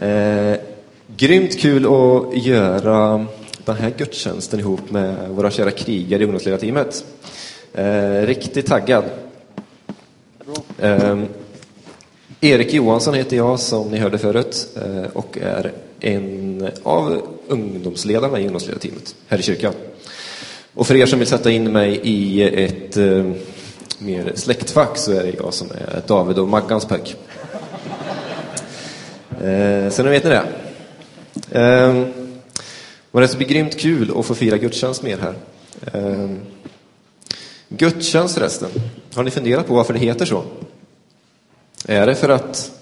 Eh, grymt kul att göra den här gudstjänsten ihop med våra kära krigare i ungdomsledarteamet. Eh, riktigt taggad. Eh, Erik Johansson heter jag som ni hörde förut eh, och är en av ungdomsledarna i ungdomsledarteamet här i kyrkan. Och för er som vill sätta in mig i ett eh, mer släktfack så är det jag som är David och Maggans pojk. Eh, så nu vet ni det. Eh, och det ska bli grymt kul att få fira gudstjänst med er här. Eh, gudstjänst förresten, har ni funderat på varför det heter så? Är det för att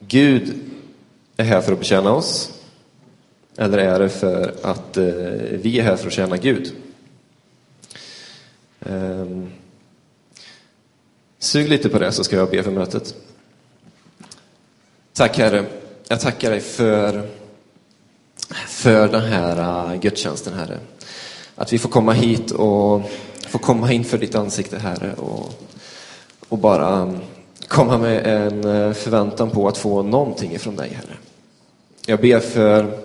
Gud är här för att betjäna oss? Eller är det för att eh, vi är här för att tjäna Gud? Eh, sug lite på det så ska jag be för mötet. Tack Herre. Jag tackar dig för, för den här äh, gudstjänsten Herre. Att vi får komma hit och få komma inför ditt ansikte Herre och, och bara ähm, komma med en äh, förväntan på att få någonting ifrån dig Herre. Jag ber för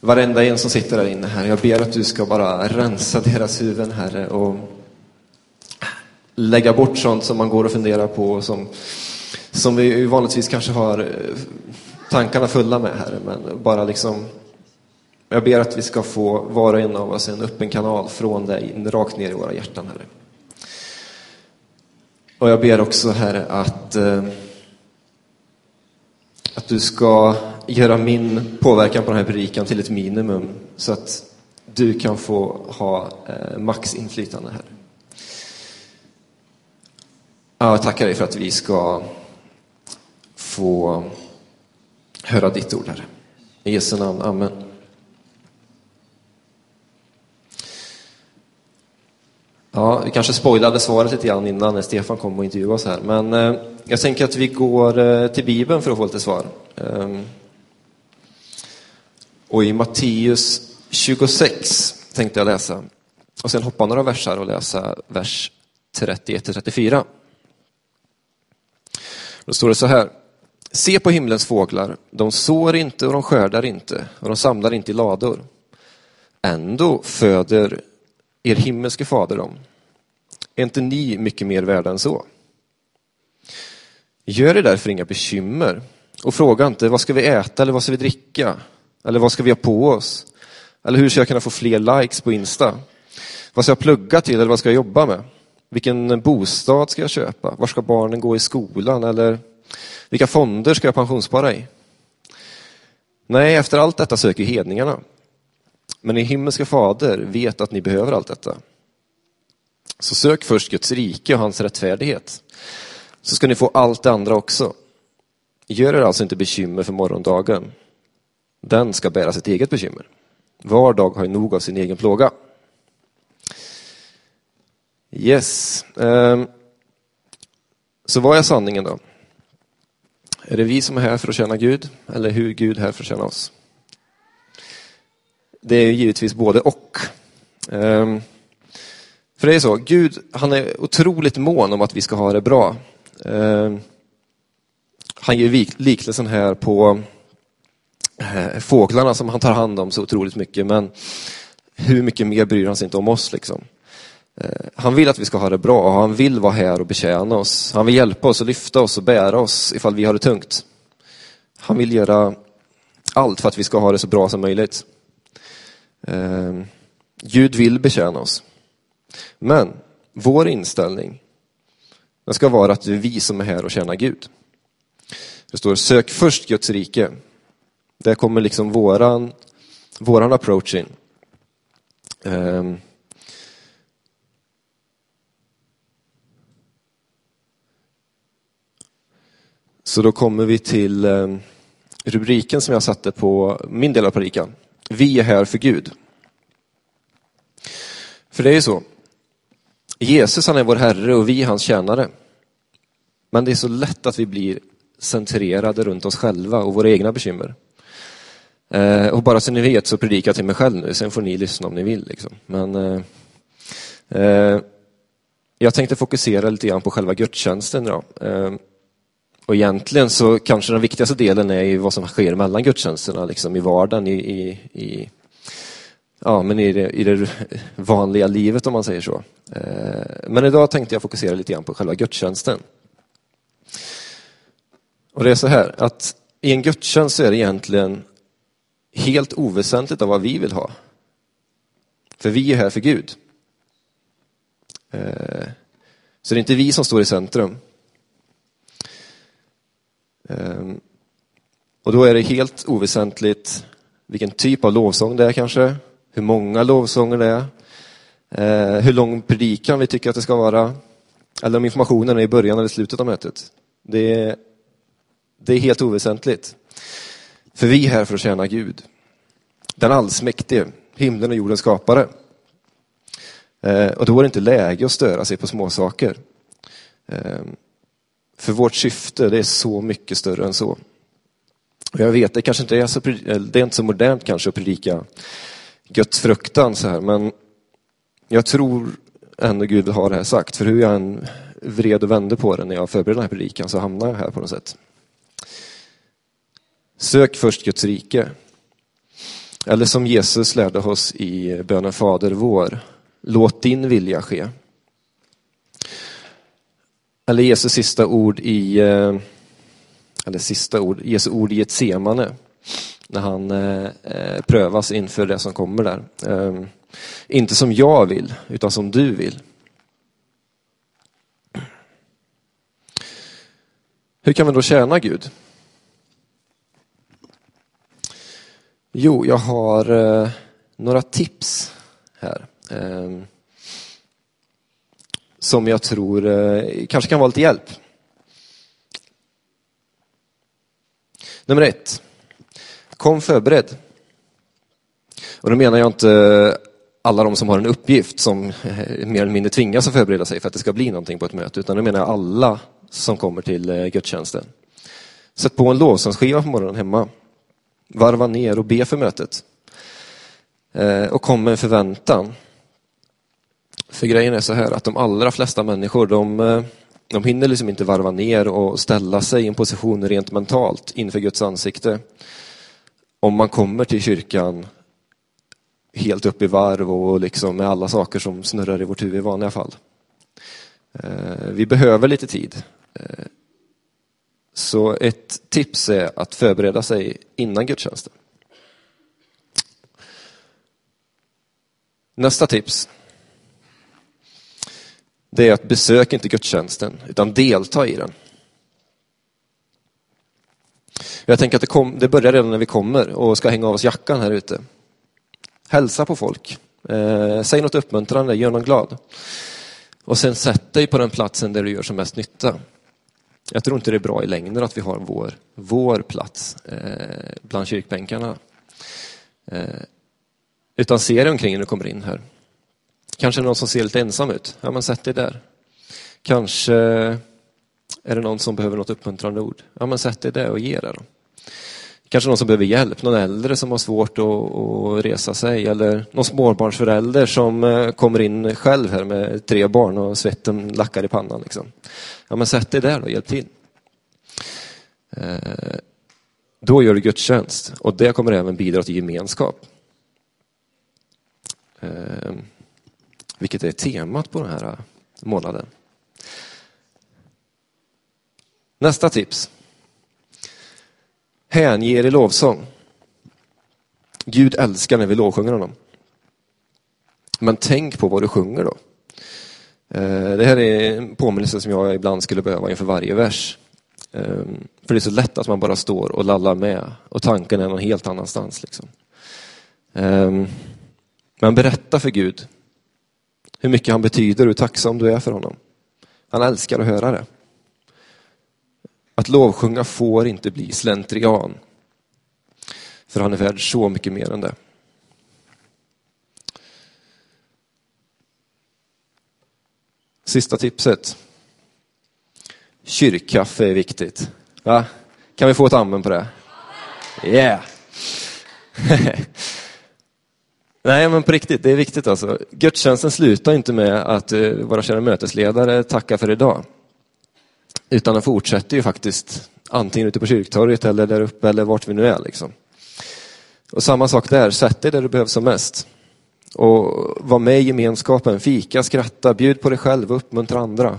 varenda en som sitter där inne Herre. Jag ber att du ska bara rensa deras huvuden Herre och lägga bort sånt som man går och funderar på och som som vi vanligtvis kanske har eh, tankarna fulla med, Herre. Men bara liksom, jag ber att vi ska få var och en av oss en öppen kanal från dig rakt ner i våra hjärtan, Herre. Och jag ber också, Herre, att, eh, att du ska göra min påverkan på den här predikan till ett minimum så att du kan få ha eh, maxinflytande, Herre. Jag tackar dig för att vi ska få höra ditt ord, Herre. I Jesu namn, Amen. Ja, vi kanske spoilade svaret lite grann innan när Stefan kom och intervjuade oss här. Men eh, jag tänker att vi går eh, till Bibeln för att få lite svar. Ehm, och i Matteus 26 tänkte jag läsa. Och sen hoppa några versar och läsa vers 31-34. Då står det så här. Se på himlens fåglar, de sår inte och de skördar inte och de samlar inte i lador. Ändå föder er himmelske fader dem. Är inte ni mycket mer värda än så? Gör er därför inga bekymmer och fråga inte vad ska vi äta eller vad ska vi dricka? Eller vad ska vi ha på oss? Eller hur ska jag kunna få fler likes på Insta? Vad ska jag plugga till eller vad ska jag jobba med? Vilken bostad ska jag köpa? Var ska barnen gå i skolan? Eller vilka fonder ska jag pensionsspara i? Nej, efter allt detta söker hedningarna. Men er himmelska fader vet att ni behöver allt detta. Så sök först Guds rike och hans rättfärdighet. Så ska ni få allt det andra också. Gör er alltså inte bekymmer för morgondagen. Den ska bära sitt eget bekymmer. Var dag har ju nog av sin egen plåga. Yes. Ehm, så vad är sanningen då? Är det vi som är här för att tjäna Gud eller hur Gud är här för att tjäna oss? Det är givetvis både och. Ehm, för det är så, Gud han är otroligt mån om att vi ska ha det bra. Ehm, han ger liknelsen här på eh, fåglarna som han tar hand om så otroligt mycket, men hur mycket mer bryr han sig inte om oss? Liksom? Eh, han vill att vi ska ha det bra och han vill vara här och betjäna oss. Han vill hjälpa oss och lyfta oss och bära oss ifall vi har det tungt. Han vill göra allt för att vi ska ha det så bra som möjligt. Eh, Gud vill betjäna oss. Men vår inställning den ska vara att det är vi som är här och tjänar Gud. Det står sök först Guds rike. Där kommer liksom våran, våran approach in. Eh, Så då kommer vi till eh, rubriken som jag satte på min del av predikan. Vi är här för Gud. För det är ju så. Jesus han är vår Herre och vi är hans tjänare. Men det är så lätt att vi blir centrerade runt oss själva och våra egna bekymmer. Eh, och bara så ni vet så predikar jag till mig själv nu, sen får ni lyssna om ni vill. Liksom. Men eh, eh, Jag tänkte fokusera lite grann på själva gudstjänsten. idag. Eh, och egentligen så kanske den viktigaste delen är ju vad som sker mellan gudstjänsterna, liksom i vardagen, i, i, i ja, men i, det, i det vanliga livet om man säger så. Eh, men idag tänkte jag fokusera lite grann på själva gudstjänsten. Och det är så här att i en gudstjänst så är det egentligen helt oväsentligt av vad vi vill ha. För vi är här för Gud. Eh, så det är inte vi som står i centrum. Ehm, och då är det helt oväsentligt vilken typ av lovsång det är kanske, hur många lovsånger det är, eh, hur lång predikan vi tycker att det ska vara, eller om informationen är i början eller slutet av mötet. Det är, det är helt oväsentligt. För vi är här för att tjäna Gud. Den allsmäktige, himlen och jordens skapare. Eh, och då är det inte läge att störa sig på småsaker. Ehm, för vårt syfte, det är så mycket större än så. Och jag vet, det kanske inte är så, det är inte så modernt kanske att predika Guds fruktan så här, men jag tror ändå Gud har det här sagt. För hur jag än vred och vände på det när jag förberedde den här predikan så hamnar jag här på något sätt. Sök först Guds rike. Eller som Jesus lärde oss i bönen Fader vår. Låt din vilja ske. Eller Jesu sista ord i, eh, eller sista ord, Jesu ord i ett semane när han eh, eh, prövas inför det som kommer där. Eh, inte som jag vill, utan som du vill. Hur kan vi då tjäna Gud? Jo, jag har eh, några tips här. Ehm, som jag tror eh, kanske kan vara lite hjälp. Nummer ett. Kom förberedd. Och då menar jag inte alla de som har en uppgift som eh, mer eller mindre tvingas att förbereda sig för att det ska bli någonting på ett möte, utan då menar jag alla som kommer till eh, gudstjänsten. Sätt på en lovsångsskiva på morgonen hemma. Varva ner och be för mötet. Eh, och kom med en förväntan. För grejen är så här att de allra flesta människor, de, eh, de hinner liksom inte varva ner och ställa sig i en position rent mentalt inför Guds ansikte om man kommer till kyrkan helt upp i varv och liksom med alla saker som snurrar i vårt huvud i vanliga fall. Eh, vi behöver lite tid. Eh, så ett tips är att förbereda sig innan gudstjänsten. Nästa tips. Det är att besök inte gudstjänsten utan delta i den. Jag tänker att det, kom, det börjar redan när vi kommer och ska hänga av oss jackan här ute. Hälsa på folk. Eh, säg något uppmuntrande, gör någon glad. Och sen sätt dig på den platsen där du gör som mest nytta. Jag tror inte det är bra i längden att vi har vår, vår plats eh, bland kyrkbänkarna. Eh, utan se dig omkring när du kommer in här. Kanske någon som ser lite ensam ut. Ja, men sätt dig där. Kanske är det någon som behöver något uppmuntrande ord? Ja, men sätt dig där och ge det. Då. Kanske någon som behöver hjälp, någon äldre som har svårt att, att resa sig eller någon småbarnsförälder som eh, kommer in själv här med tre barn och svetten lackar i pannan. Liksom. Ja, men sätt dig där och hjälp till. Eh, då gör du gudstjänst och det kommer även bidra till gemenskap. Eh, vilket är temat på den här äh, månaden. Nästa tips. Hänge er i lovsång. Gud älskar när vi lovsjunger honom. Men tänk på vad du sjunger då. Eh, det här är en påminnelse som jag ibland skulle behöva inför varje vers. Ehm, för det är så lätt att man bara står och lallar med och tanken är någon helt annanstans. Liksom. Ehm, men berätta för Gud hur mycket han betyder och hur tacksam du är för honom. Han älskar att höra det. Att lovsjunga får inte bli slentrian. För han är värd så mycket mer än det. Sista tipset. Kyrkkaffe är viktigt. Va? Kan vi få ett amen på det? Yeah! Nej, men på riktigt, det är viktigt alltså. Gudstjänsten slutar inte med att eh, våra kära mötesledare tackar för idag. Utan den fortsätter ju faktiskt antingen ute på kyrktorget eller där uppe eller vart vi nu är. Liksom. Och samma sak där, sätt dig där du behövs som mest. Och var med i gemenskapen, fika, skratta, bjud på dig själv och uppmuntra andra.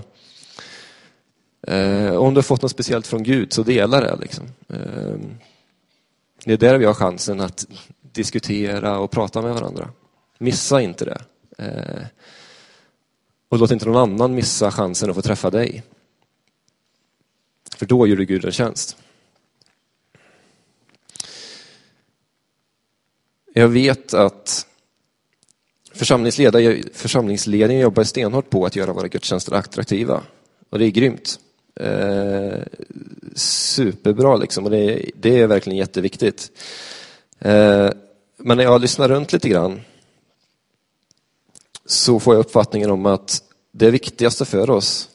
Eh, om du har fått något speciellt från Gud så dela det. Liksom. Eh, det är där vi har chansen att diskutera och prata med varandra. Missa inte det. Eh, och låt inte någon annan missa chansen att få träffa dig. För då gör du Gud en tjänst. Jag vet att församlingsledningen jobbar stenhårt på att göra våra gudstjänster attraktiva. Och det är grymt. Eh, superbra liksom och det, det, är verkligen jätteviktigt. Eh, men när jag lyssnar runt lite grann så får jag uppfattningen om att det viktigaste för oss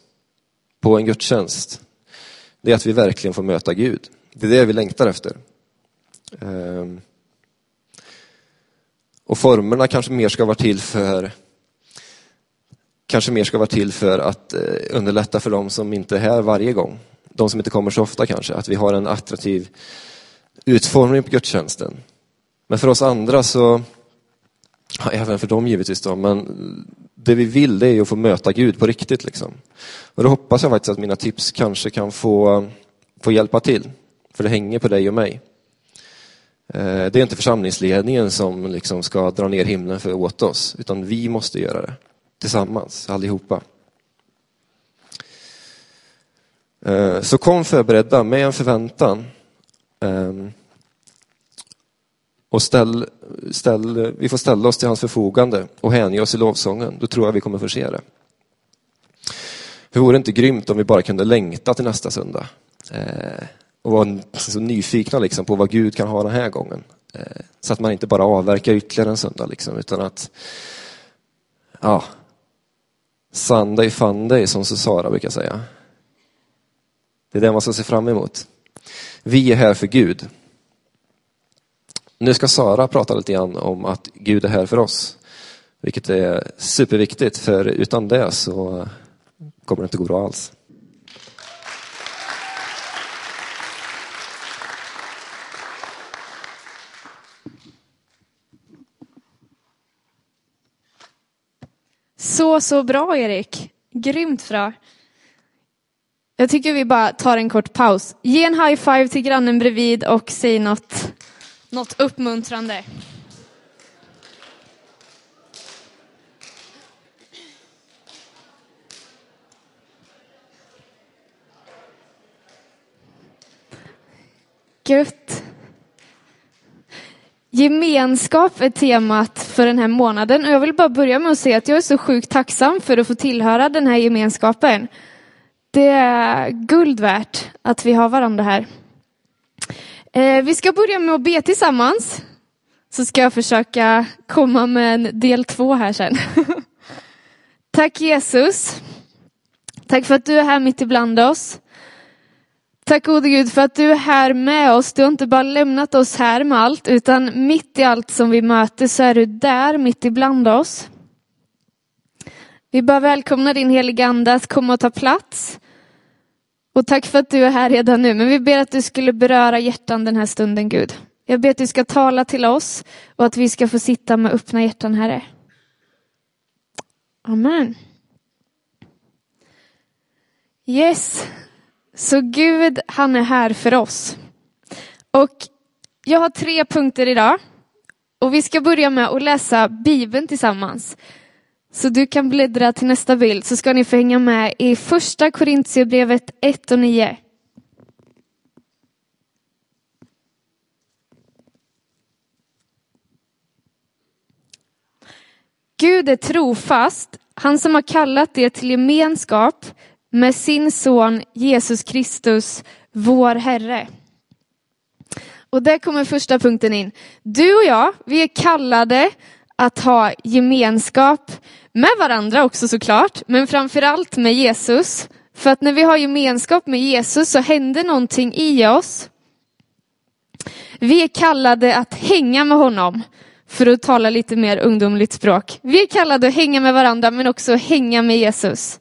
på en gudstjänst, det är att vi verkligen får möta Gud. Det är det vi längtar efter. Ehm. Och formerna kanske mer ska vara till för kanske mer ska vara till för att eh, underlätta för de som inte är här varje gång. De som inte kommer så ofta kanske, att vi har en attraktiv utformning på gudstjänsten. Men för oss andra så, ja, även för dem givetvis då, men det vi vill det är att få möta Gud på riktigt. Liksom. Och då hoppas jag faktiskt att mina tips kanske kan få, få hjälpa till. För det hänger på dig och mig. Eh, det är inte församlingsledningen som liksom ska dra ner himlen för åt oss, utan vi måste göra det tillsammans, allihopa. Eh, så kom förberedda med en förväntan. Ehm, och ställ, ställ, vi får ställa oss till hans förfogande och hänge oss i lovsången. Då tror jag vi kommer få se det. Hur vore det inte grymt om vi bara kunde längta till nästa söndag? Eh, och vara så nyfikna liksom på vad Gud kan ha den här gången. Eh, så att man inte bara avverkar ytterligare en söndag, liksom, utan att ja, Sunday Funday som Susara brukar säga. Det är det man ska se fram emot. Vi är här för Gud. Nu ska Sara prata lite grann om att Gud är här för oss. Vilket är superviktigt, för utan det så kommer det inte gå bra alls. Så, så bra Erik. Grymt bra. Jag tycker vi bara tar en kort paus. Ge en high five till grannen bredvid och säg något, något uppmuntrande. Gött. Gemenskap är temat för den här månaden och jag vill bara börja med att säga att jag är så sjukt tacksam för att få tillhöra den här gemenskapen. Det är guld värt att vi har varandra här. Eh, vi ska börja med att be tillsammans. Så ska jag försöka komma med en del två här sen. Tack Jesus. Tack för att du är här mitt ibland oss. Tack gode Gud för att du är här med oss. Du har inte bara lämnat oss här med allt, utan mitt i allt som vi möter så är du där mitt ibland oss. Vi bara välkomnar din heliga ande att komma och ta plats. Och tack för att du är här redan nu, men vi ber att du skulle beröra hjärtan den här stunden Gud. Jag ber att du ska tala till oss och att vi ska få sitta med öppna hjärtan Herre. Amen. Yes, så Gud, han är här för oss. Och jag har tre punkter idag. Och vi ska börja med att läsa Bibeln tillsammans. Så du kan bläddra till nästa bild så ska ni få hänga med i första Korintierbrevet 1 och 9. Gud är trofast, han som har kallat er till gemenskap med sin son Jesus Kristus, vår Herre. Och där kommer första punkten in. Du och jag, vi är kallade att ha gemenskap med varandra också såklart, men framförallt med Jesus. För att när vi har gemenskap med Jesus så händer någonting i oss. Vi är kallade att hänga med honom, för att tala lite mer ungdomligt språk. Vi är kallade att hänga med varandra men också hänga med Jesus.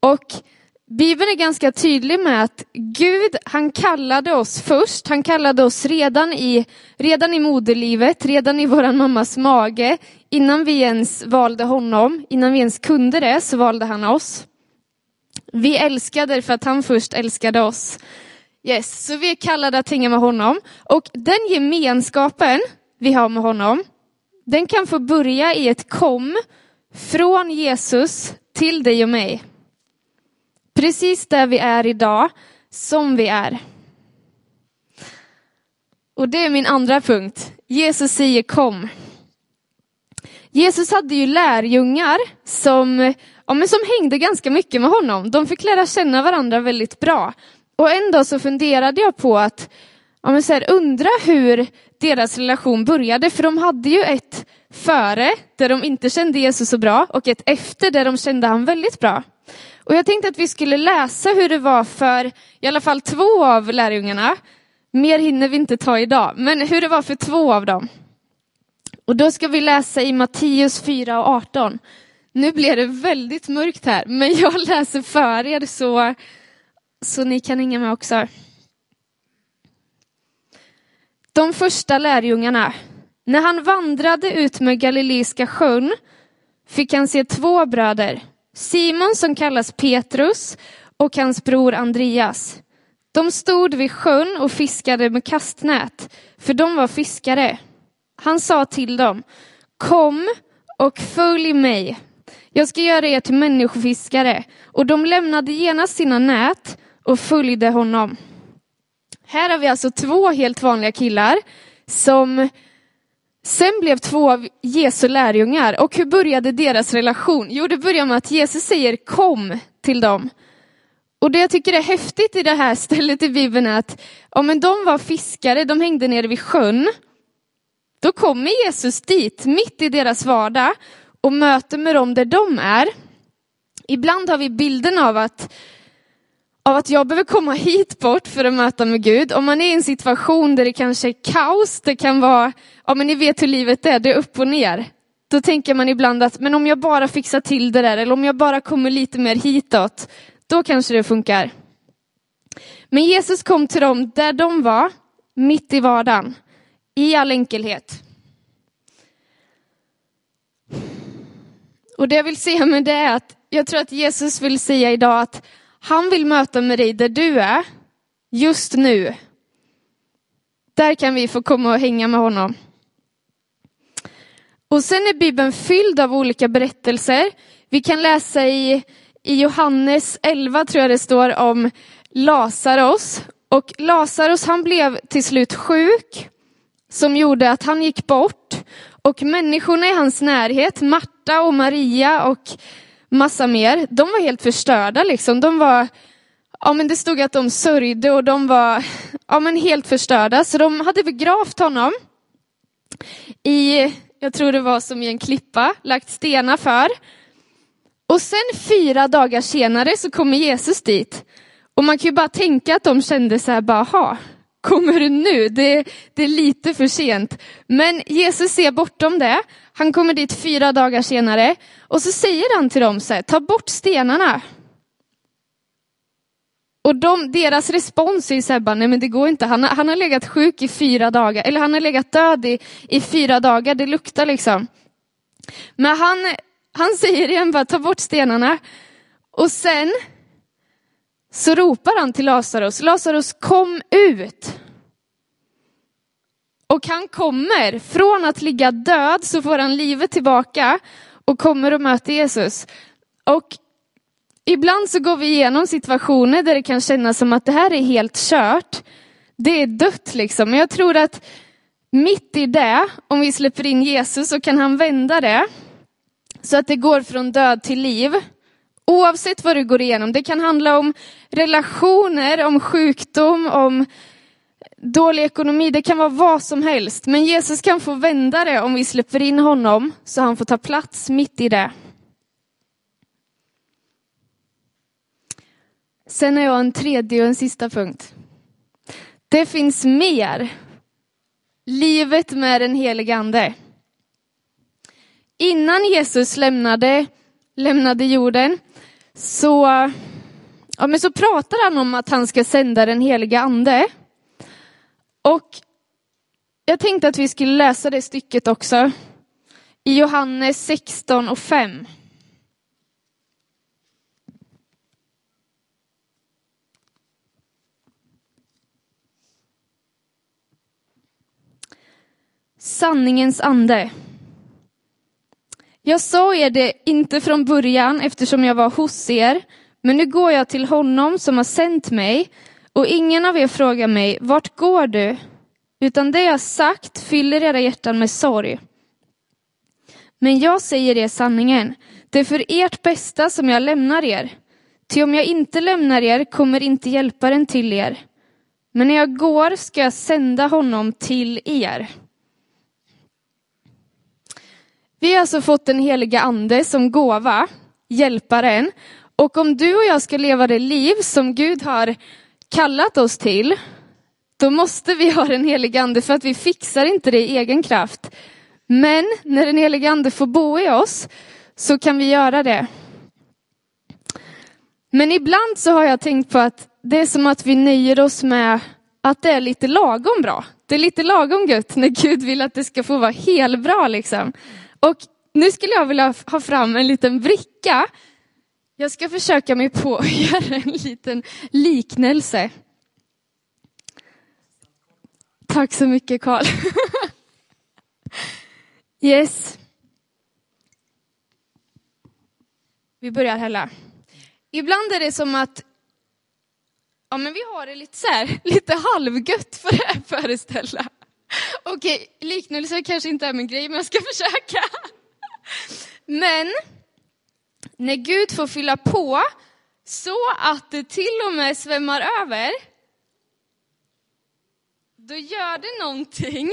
Och Bibeln är ganska tydlig med att Gud, han kallade oss först. Han kallade oss redan i, redan i moderlivet, redan i våran mammas mage. Innan vi ens valde honom, innan vi ens kunde det, så valde han oss. Vi älskade för att han först älskade oss. Yes, så vi är kallade att hänga med honom. Och den gemenskapen vi har med honom, den kan få börja i ett kom från Jesus till dig och mig. Precis där vi är idag, som vi är. Och det är min andra punkt. Jesus säger kom. Jesus hade ju lärjungar som, ja, men som hängde ganska mycket med honom. De fick lära känna varandra väldigt bra. Och en dag så funderade jag på att ja, men så här, undra hur deras relation började, för de hade ju ett före där de inte kände Jesus så bra och ett efter där de kände han väldigt bra. Och jag tänkte att vi skulle läsa hur det var för i alla fall två av lärjungarna. Mer hinner vi inte ta idag, men hur det var för två av dem. Och då ska vi läsa i Matteus 4 och 18. Nu blir det väldigt mörkt här, men jag läser för er så, så ni kan hänga med också. De första lärjungarna. När han vandrade ut med Galileiska sjön fick han se två bröder, Simon som kallas Petrus och hans bror Andreas. De stod vid sjön och fiskade med kastnät, för de var fiskare. Han sa till dem, kom och följ mig. Jag ska göra er till människofiskare. Och de lämnade genast sina nät och följde honom. Här har vi alltså två helt vanliga killar som sen blev två av Jesu lärjungar. Och hur började deras relation? Jo, det börjar med att Jesus säger kom till dem. Och det jag tycker är häftigt i det här stället i Bibeln är att ja, men de var fiskare, de hängde nere vid sjön. Då kommer Jesus dit, mitt i deras vardag och möter med dem där de är. Ibland har vi bilden av att, av att jag behöver komma hit bort för att möta med Gud. Om man är i en situation där det kanske är kaos, det kan vara, ja men ni vet hur livet är, det är upp och ner. Då tänker man ibland att, men om jag bara fixar till det där, eller om jag bara kommer lite mer hitåt, då kanske det funkar. Men Jesus kom till dem där de var, mitt i vardagen, i all enkelhet. Och det jag vill säga med det är att jag tror att Jesus vill säga idag att han vill möta med dig där du är, just nu. Där kan vi få komma och hänga med honom. Och sen är Bibeln fylld av olika berättelser. Vi kan läsa i, i Johannes 11, tror jag det står, om Lazarus. Och Lazarus han blev till slut sjuk, som gjorde att han gick bort. Och människorna i hans närhet, Marta och Maria och massa mer, de var helt förstörda liksom. De var, ja men det stod att de sörjde och de var, ja men helt förstörda. Så de hade begravt honom i, jag tror det var som i en klippa, lagt stenar för. Och sen fyra dagar senare så kommer Jesus dit. Och man kan ju bara tänka att de kände så här, bara, kommer du nu? Det, det är lite för sent. Men Jesus ser bortom det. Han kommer dit fyra dagar senare och så säger han till dem så här, ta bort stenarna. Och de, deras respons är så här, nej men det går inte. Han, han har legat sjuk i fyra dagar, eller han har legat död i, i fyra dagar, det luktar liksom. Men han, han säger igen bara, ta bort stenarna. Och sen så ropar han till Lazarus, Lazarus kom ut. Och han kommer, från att ligga död så får han livet tillbaka och kommer och möter Jesus. Och ibland så går vi igenom situationer där det kan kännas som att det här är helt kört. Det är dött liksom. Men jag tror att mitt i det, om vi släpper in Jesus så kan han vända det. Så att det går från död till liv. Oavsett vad du går igenom. Det kan handla om relationer, om sjukdom, om dålig ekonomi. Det kan vara vad som helst. Men Jesus kan få vända det om vi släpper in honom så han får ta plats mitt i det. Sen har jag en tredje och en sista punkt. Det finns mer. Livet med den helige ande. Innan Jesus lämnade, lämnade jorden så, ja, men så pratar han om att han ska sända den heliga ande. Och jag tänkte att vi skulle läsa det stycket också. I Johannes 16 och 5. Sanningens ande. Jag sa er det inte från början eftersom jag var hos er, men nu går jag till honom som har sänt mig och ingen av er frågar mig, vart går du? Utan det jag sagt fyller era hjärtan med sorg. Men jag säger er sanningen, det är för ert bästa som jag lämnar er. Ty om jag inte lämnar er kommer inte hjälparen till er. Men när jag går ska jag sända honom till er. Vi har alltså fått den heliga ande som gåva, hjälparen. Och om du och jag ska leva det liv som Gud har kallat oss till, då måste vi ha den heliga ande för att vi fixar inte det i egen kraft. Men när den heliga ande får bo i oss så kan vi göra det. Men ibland så har jag tänkt på att det är som att vi nöjer oss med att det är lite lagom bra. Det är lite lagom gött när Gud vill att det ska få vara helbra liksom. Och nu skulle jag vilja ha fram en liten bricka. Jag ska försöka mig på att göra en liten liknelse. Tack så mycket Karl. yes. Vi börjar hälla. Ibland är det som att ja, men vi har det lite så här, lite halvgött för att föreställa. Okej, liknelser kanske inte är min grej, men jag ska försöka. Men när Gud får fylla på så att det till och med svämmar över, då gör det någonting.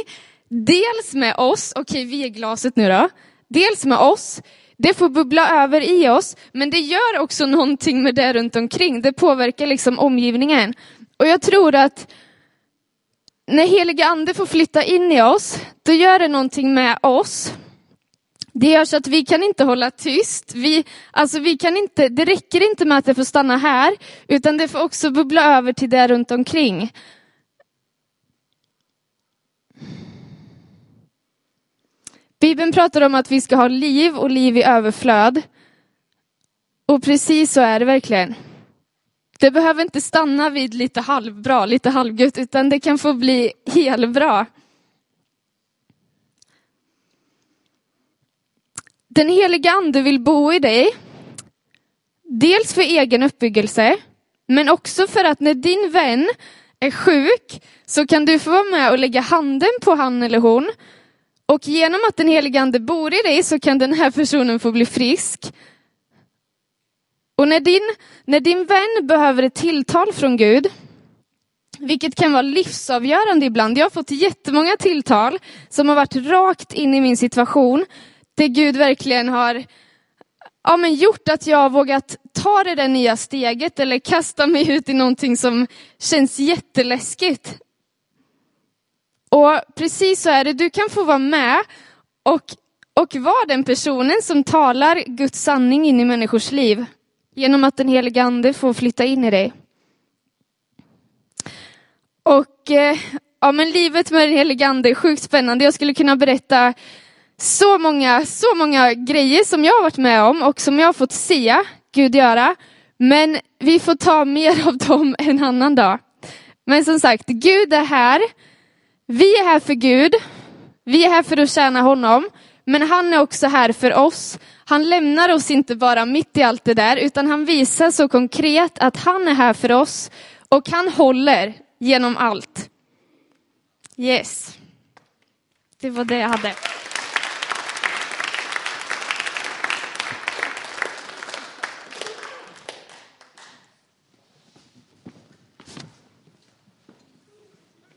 Dels med oss, okej vi är glaset nu då, dels med oss, det får bubbla över i oss, men det gör också någonting med det runt omkring. Det påverkar liksom omgivningen. Och jag tror att när heliga ande får flytta in i oss, då gör det någonting med oss. Det gör så att vi kan inte hålla tyst. Vi, alltså vi kan inte, det räcker inte med att det får stanna här, utan det får också bubbla över till det runt omkring. Bibeln pratar om att vi ska ha liv och liv i överflöd. Och precis så är det verkligen. Det behöver inte stanna vid lite halvbra, lite halvgött, utan det kan få bli helbra. Den heliga ande vill bo i dig. Dels för egen uppbyggelse, men också för att när din vän är sjuk så kan du få vara med och lägga handen på han eller hon. Och genom att den heliga ande bor i dig så kan den här personen få bli frisk. Och när din, när din vän behöver ett tilltal från Gud, vilket kan vara livsavgörande ibland. Jag har fått jättemånga tilltal som har varit rakt in i min situation, där Gud verkligen har ja, men gjort att jag har vågat ta det där nya steget eller kasta mig ut i någonting som känns jätteläskigt. Och precis så är det, du kan få vara med och, och vara den personen som talar Guds sanning in i människors liv. Genom att den helige ande får flytta in i dig. Och eh, ja, men livet med den helige ande är sjukt spännande. Jag skulle kunna berätta så många, så många grejer som jag har varit med om och som jag har fått se Gud göra. Men vi får ta mer av dem en annan dag. Men som sagt, Gud är här. Vi är här för Gud. Vi är här för att tjäna honom. Men han är också här för oss. Han lämnar oss inte bara mitt i allt det där, utan han visar så konkret att han är här för oss och han håller genom allt. Yes. Det var det jag hade.